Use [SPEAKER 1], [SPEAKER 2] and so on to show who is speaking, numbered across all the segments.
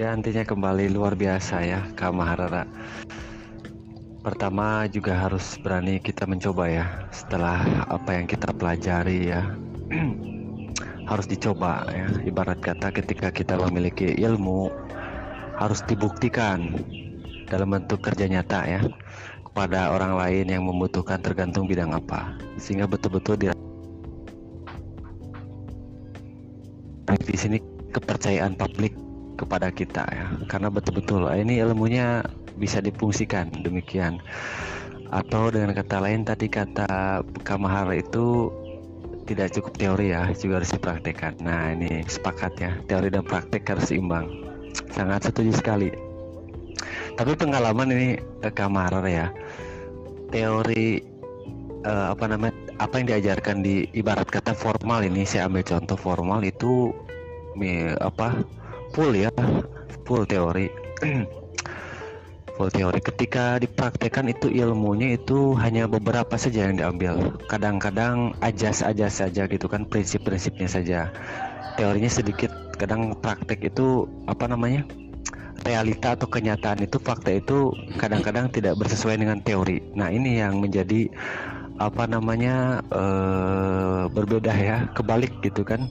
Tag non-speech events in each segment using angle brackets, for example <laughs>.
[SPEAKER 1] gantinya kembali luar biasa ya Kak Maharara. Pertama juga harus berani kita mencoba ya setelah apa yang kita pelajari ya. <clears throat> Harus dicoba ya ibarat kata ketika kita memiliki ilmu harus dibuktikan dalam bentuk kerja nyata ya kepada orang lain yang membutuhkan tergantung bidang apa sehingga betul-betul di di sini kepercayaan publik kepada kita ya. Karena betul-betul ini ilmunya bisa difungsikan demikian. Atau dengan kata lain tadi kata Kamahara itu tidak cukup teori ya juga harus dipraktekkan. Nah ini sepakat ya. Teori dan praktek harus seimbang. Sangat setuju sekali. Tapi pengalaman ini eh, Kamahara ya. Teori eh, apa namanya apa yang diajarkan di ibarat kata formal ini saya ambil contoh formal itu apa full ya full teori. <clears throat> Full teori. Ketika dipraktekkan itu ilmunya itu hanya beberapa saja yang diambil. Kadang-kadang ajas-ajas saja gitu kan prinsip-prinsipnya saja. Teorinya sedikit kadang praktek itu apa namanya realita atau kenyataan itu fakta itu kadang-kadang tidak bersesuaian dengan teori. Nah ini yang menjadi apa namanya ee, berbeda ya kebalik gitu kan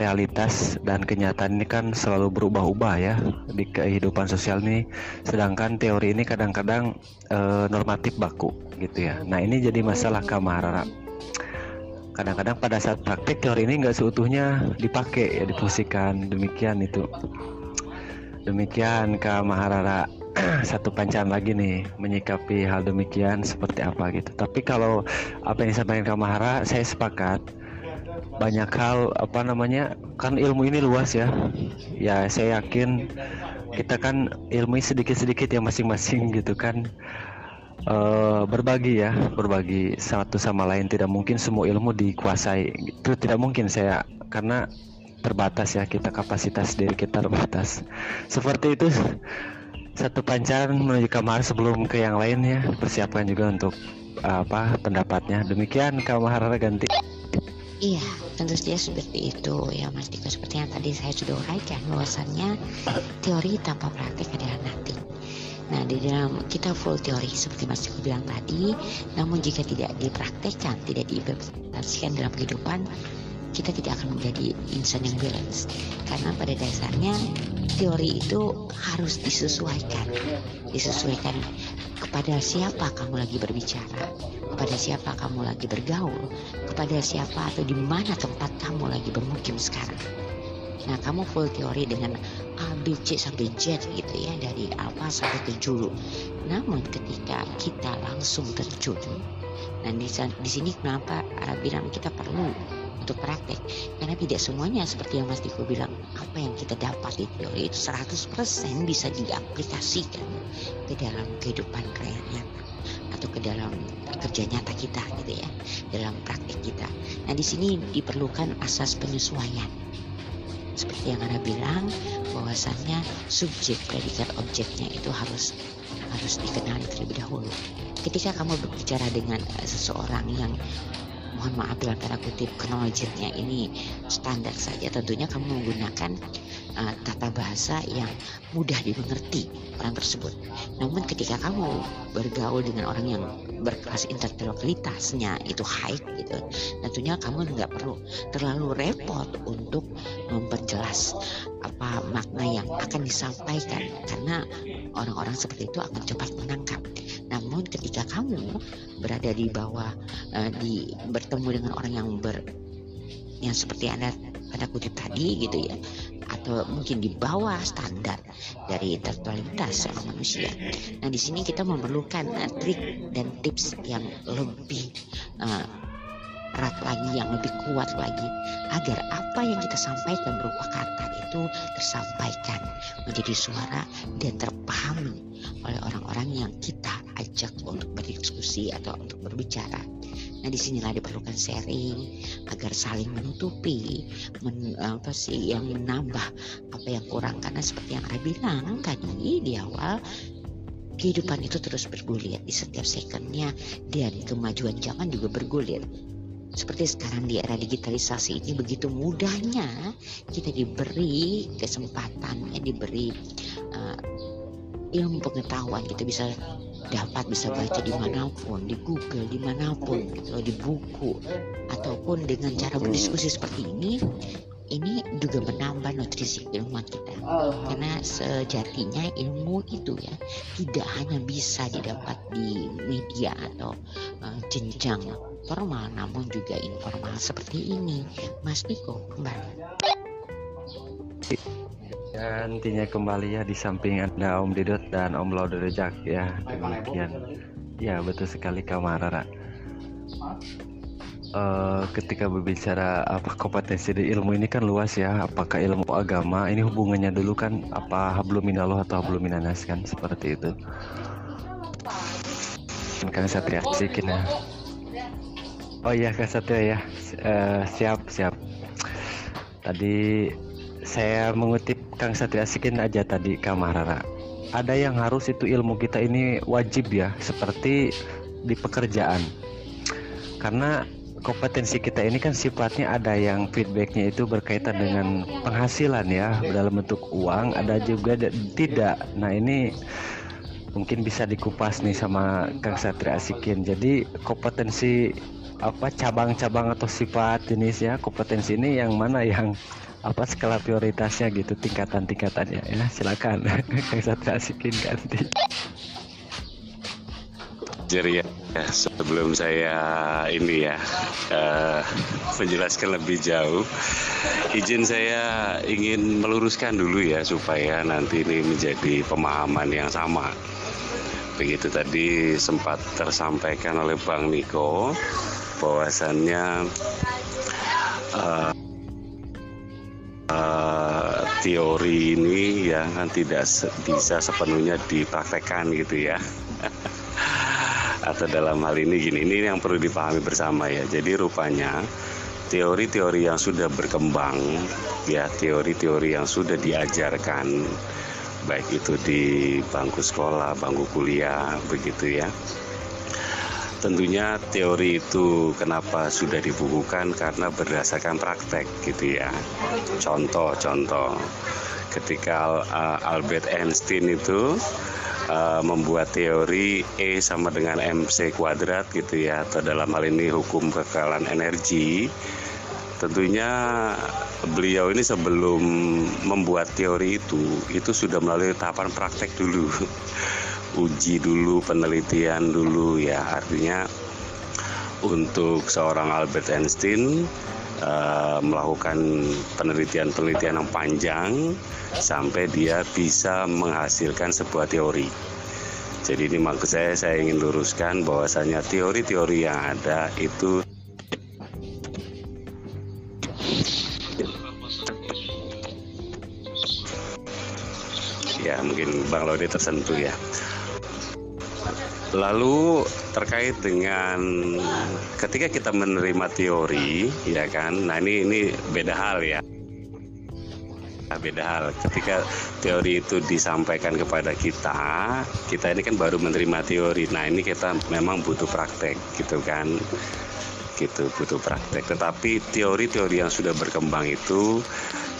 [SPEAKER 1] realitas dan kenyataan ini kan selalu berubah-ubah ya di kehidupan sosial ini. Sedangkan teori ini kadang-kadang e, normatif baku gitu ya. Nah ini jadi masalah kamar kadang-kadang pada saat praktik teori ini nggak seutuhnya dipakai ya difungsikan demikian itu. Demikian Kak Maharara. <clears throat> Satu pancaran lagi nih menyikapi hal demikian seperti apa gitu. Tapi kalau apa yang disampaikan Kak Mahara saya sepakat banyak hal apa namanya kan ilmu ini luas ya. Ya saya yakin kita kan ilmu sedikit-sedikit ya masing-masing gitu kan. Uh, berbagi ya berbagi satu sama lain. Tidak mungkin semua ilmu dikuasai. Itu tidak mungkin saya karena terbatas ya kita kapasitas diri kita terbatas. Seperti itu satu pancaran menuju kamar sebelum ke yang lain ya. Persiapkan juga untuk apa pendapatnya. Demikian kamar ganti
[SPEAKER 2] Iya, tentu saja seperti itu ya Mas Diko. Seperti yang tadi saya sudah uraikan bahwasannya teori tanpa praktik adalah nothing. Nah, di dalam kita full teori seperti Mas Diko bilang tadi, namun jika tidak dipraktekkan, tidak diimplementasikan dalam kehidupan, kita tidak akan menjadi insan yang balance. Karena pada dasarnya teori itu harus disesuaikan. Disesuaikan kepada siapa kamu lagi berbicara, kepada siapa kamu lagi bergaul, kepada siapa atau di mana tempat kamu lagi bermukim sekarang. Nah, kamu full teori dengan A, B, C sampai Z gitu ya dari alfa sampai ke julu. Namun ketika kita langsung terjun, nah di, di sini kenapa bilang kita perlu untuk praktek karena tidak semuanya seperti yang Mas Diko bilang apa yang kita dapat di teori itu 100% bisa diaplikasikan ke dalam kehidupan nyata atau ke dalam kerja nyata kita gitu ya dalam praktek kita. Nah di sini diperlukan asas penyesuaian. Seperti yang Anda bilang bahwasannya subjek predikat objeknya itu harus harus dikenali terlebih dahulu. Ketika kamu berbicara dengan seseorang yang mohon maaf dalam tanda kutip knowledge-nya ini standar saja tentunya kamu menggunakan uh, tata bahasa yang mudah dimengerti orang tersebut. Namun ketika kamu bergaul dengan orang yang berkelas intelektualitasnya itu high gitu, tentunya kamu nggak perlu terlalu repot untuk memperjelas apa makna yang akan disampaikan karena orang-orang seperti itu akan cepat menangkap. Namun ketika kamu berada di bawah uh, di bertemu dengan orang yang ber yang seperti anda pada kutip tadi gitu ya atau mungkin di bawah standar dari intelektualitas seorang manusia. Nah di sini kita memerlukan uh, trik dan tips yang lebih uh, erat lagi, yang lebih kuat lagi, agar apa yang kita sampaikan berupa kata itu tersampaikan menjadi suara dan terpahami oleh orang-orang yang kita ajak untuk berdiskusi atau untuk berbicara. Nah di sinilah diperlukan sharing agar saling menutupi, men, apa sih yang menambah apa yang kurang. Karena seperti yang saya bilang tadi di awal kehidupan itu terus bergulir. Di setiap secondnya dan kemajuan zaman juga bergulir seperti sekarang di era digitalisasi ini begitu mudahnya kita diberi kesempatan ya diberi uh, ilmu pengetahuan kita bisa dapat bisa baca di mana pun di Google di mana pun gitu di buku ataupun dengan cara berdiskusi seperti ini ini juga menambah nutrisi keilmuan kita. Karena sejatinya ilmu itu ya tidak hanya bisa didapat di media atau uh, jenjang formal namun juga informal seperti ini. Mas Niko kembali.
[SPEAKER 1] Ya, intinya kembali ya di samping ada Om Didot dan Om Lauderejak ya. Demikian. Ya betul sekali Kamarara uh, ketika berbicara apa kompetensi di ilmu ini kan luas ya. Apakah ilmu agama? Ini hubungannya dulu kan apa habluminallah atau habluminanas kan? Seperti itu. Kan satria sikin ya oh iya kak satria ya. Uh, siap siap. Tadi saya mengutip Kang Satria Sikin aja tadi Kamarara ada yang harus itu ilmu kita ini wajib ya seperti di pekerjaan. Karena kompetensi kita ini kan sifatnya ada yang feedbacknya itu berkaitan dengan penghasilan ya dalam bentuk uang ada juga tidak. Nah ini mungkin bisa dikupas nih sama Kang Satria Asikin jadi kompetensi apa cabang-cabang atau sifat jenisnya kompetensi ini yang mana yang apa skala prioritasnya gitu tingkatan-tingkatannya ya. Silakan. <laughs> Kang Satria Asikin ganti.
[SPEAKER 3] Jadi ya sebelum saya ini ya uh, menjelaskan lebih jauh, izin saya ingin meluruskan dulu ya supaya nanti ini menjadi pemahaman yang sama. Begitu tadi sempat tersampaikan oleh Bang Niko bahwasannya uh, uh, teori ini ya kan tidak bisa sepenuhnya dipraktekkan gitu ya. <laughs> atau dalam hal ini gini ini yang perlu dipahami bersama ya jadi rupanya teori-teori yang sudah berkembang ya teori-teori yang sudah diajarkan baik itu di bangku sekolah bangku kuliah begitu ya tentunya teori itu kenapa sudah dibukukan? Karena berdasarkan praktek gitu ya. Contoh-contoh ketika Albert Einstein itu uh, membuat teori E sama dengan mc kuadrat gitu ya atau dalam hal ini hukum kekalahan energi tentunya beliau ini sebelum membuat teori itu itu sudah melalui tahapan praktek dulu <laughs> uji dulu penelitian dulu ya artinya untuk seorang Albert Einstein uh, melakukan penelitian-penelitian yang panjang sampai dia bisa menghasilkan sebuah teori. Jadi ini maksud saya saya ingin luruskan bahwasanya teori-teori yang ada itu ya mungkin Bang Lodi tersentuh ya. Lalu terkait dengan ketika kita menerima teori, ya kan? Nah ini ini beda hal ya. Beda hal. Ketika teori itu disampaikan kepada kita, kita ini kan baru menerima teori. Nah ini kita memang butuh praktek, gitu kan? Gitu butuh praktek. Tetapi teori-teori yang sudah berkembang itu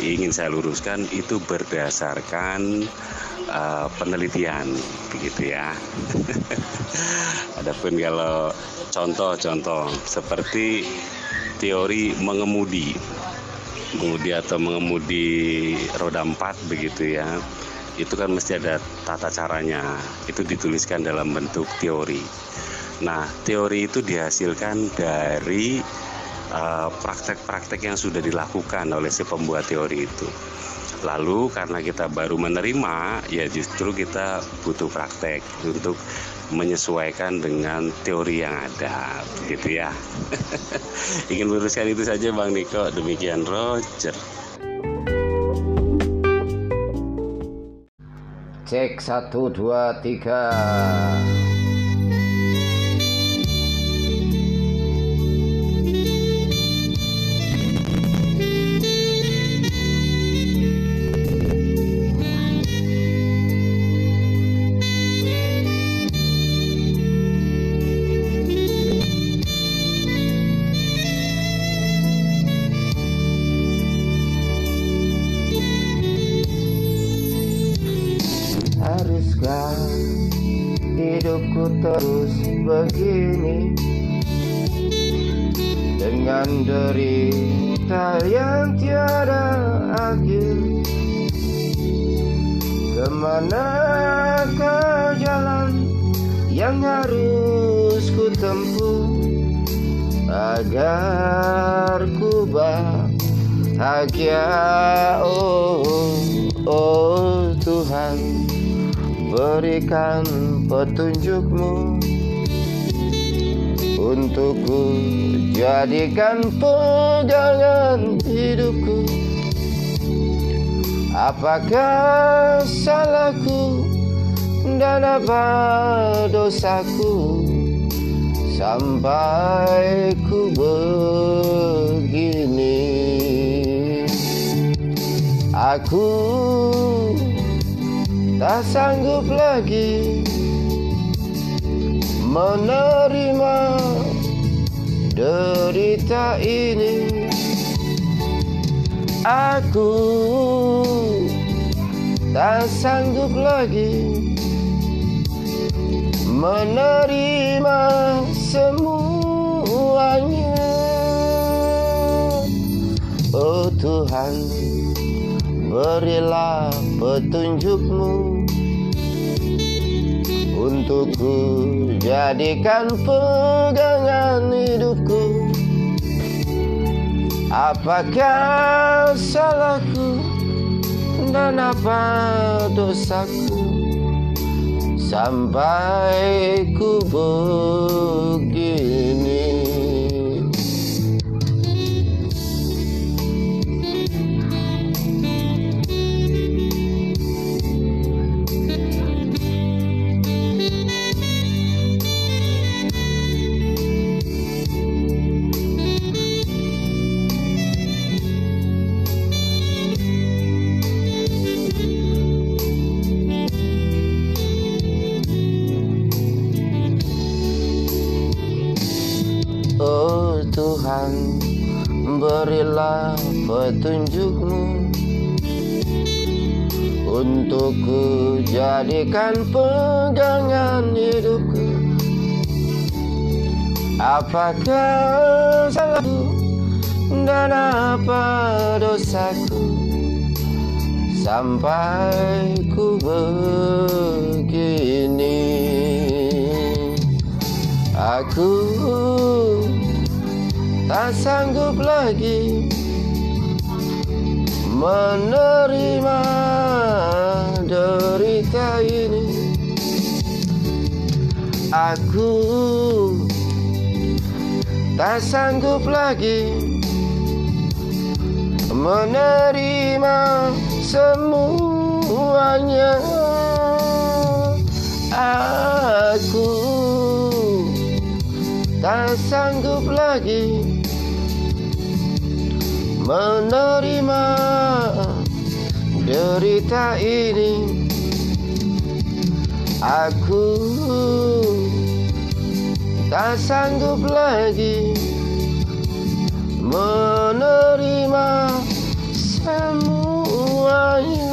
[SPEAKER 3] ingin saya luruskan itu berdasarkan uh, penelitian begitu ya. <laughs> Adapun kalau contoh-contoh seperti teori mengemudi, mengemudi atau mengemudi roda empat begitu ya, itu kan mesti ada tata caranya. Itu dituliskan dalam bentuk teori. Nah, teori itu dihasilkan dari uh, praktek-praktek uh, yang sudah dilakukan oleh si pembuat teori itu. Lalu karena kita baru menerima, ya justru kita butuh praktek untuk menyesuaikan dengan teori yang ada, gitu ya. <laughs> Ingin luruskan itu saja Bang Niko. Demikian Roger.
[SPEAKER 4] Cek satu dua tiga. Terus begini. Dengan derita yang tiada akhir. Ke mana ke jalan yang harus ku tempuh? Agar ku bahagia. Oh, oh Tuhan Berikan petunjukmu Untukku. Jadikan pegangan hidupku. Apakah salahku dan apa dosaku? Sampai ku begini. Aku tak sanggup lagi menerima derita ini. Aku tak sanggup lagi menerima semuanya. Oh Tuhan, berilah petunjukmu Untukku. Jadikan pegangan hidupku. Apakah salahku dan apa dosaku? Sampai ku begini petunjukmu Untukku jadikan pegangan hidupku. Apakah salahku dan apa dosaku? Sampai ku begini Aku tak sanggup lagi menerima derita ini. Aku tak sanggup lagi menerima semuanya. Aku tak sanggup lagi menerima derita ini. Aku tak sanggup lagi menerima semuanya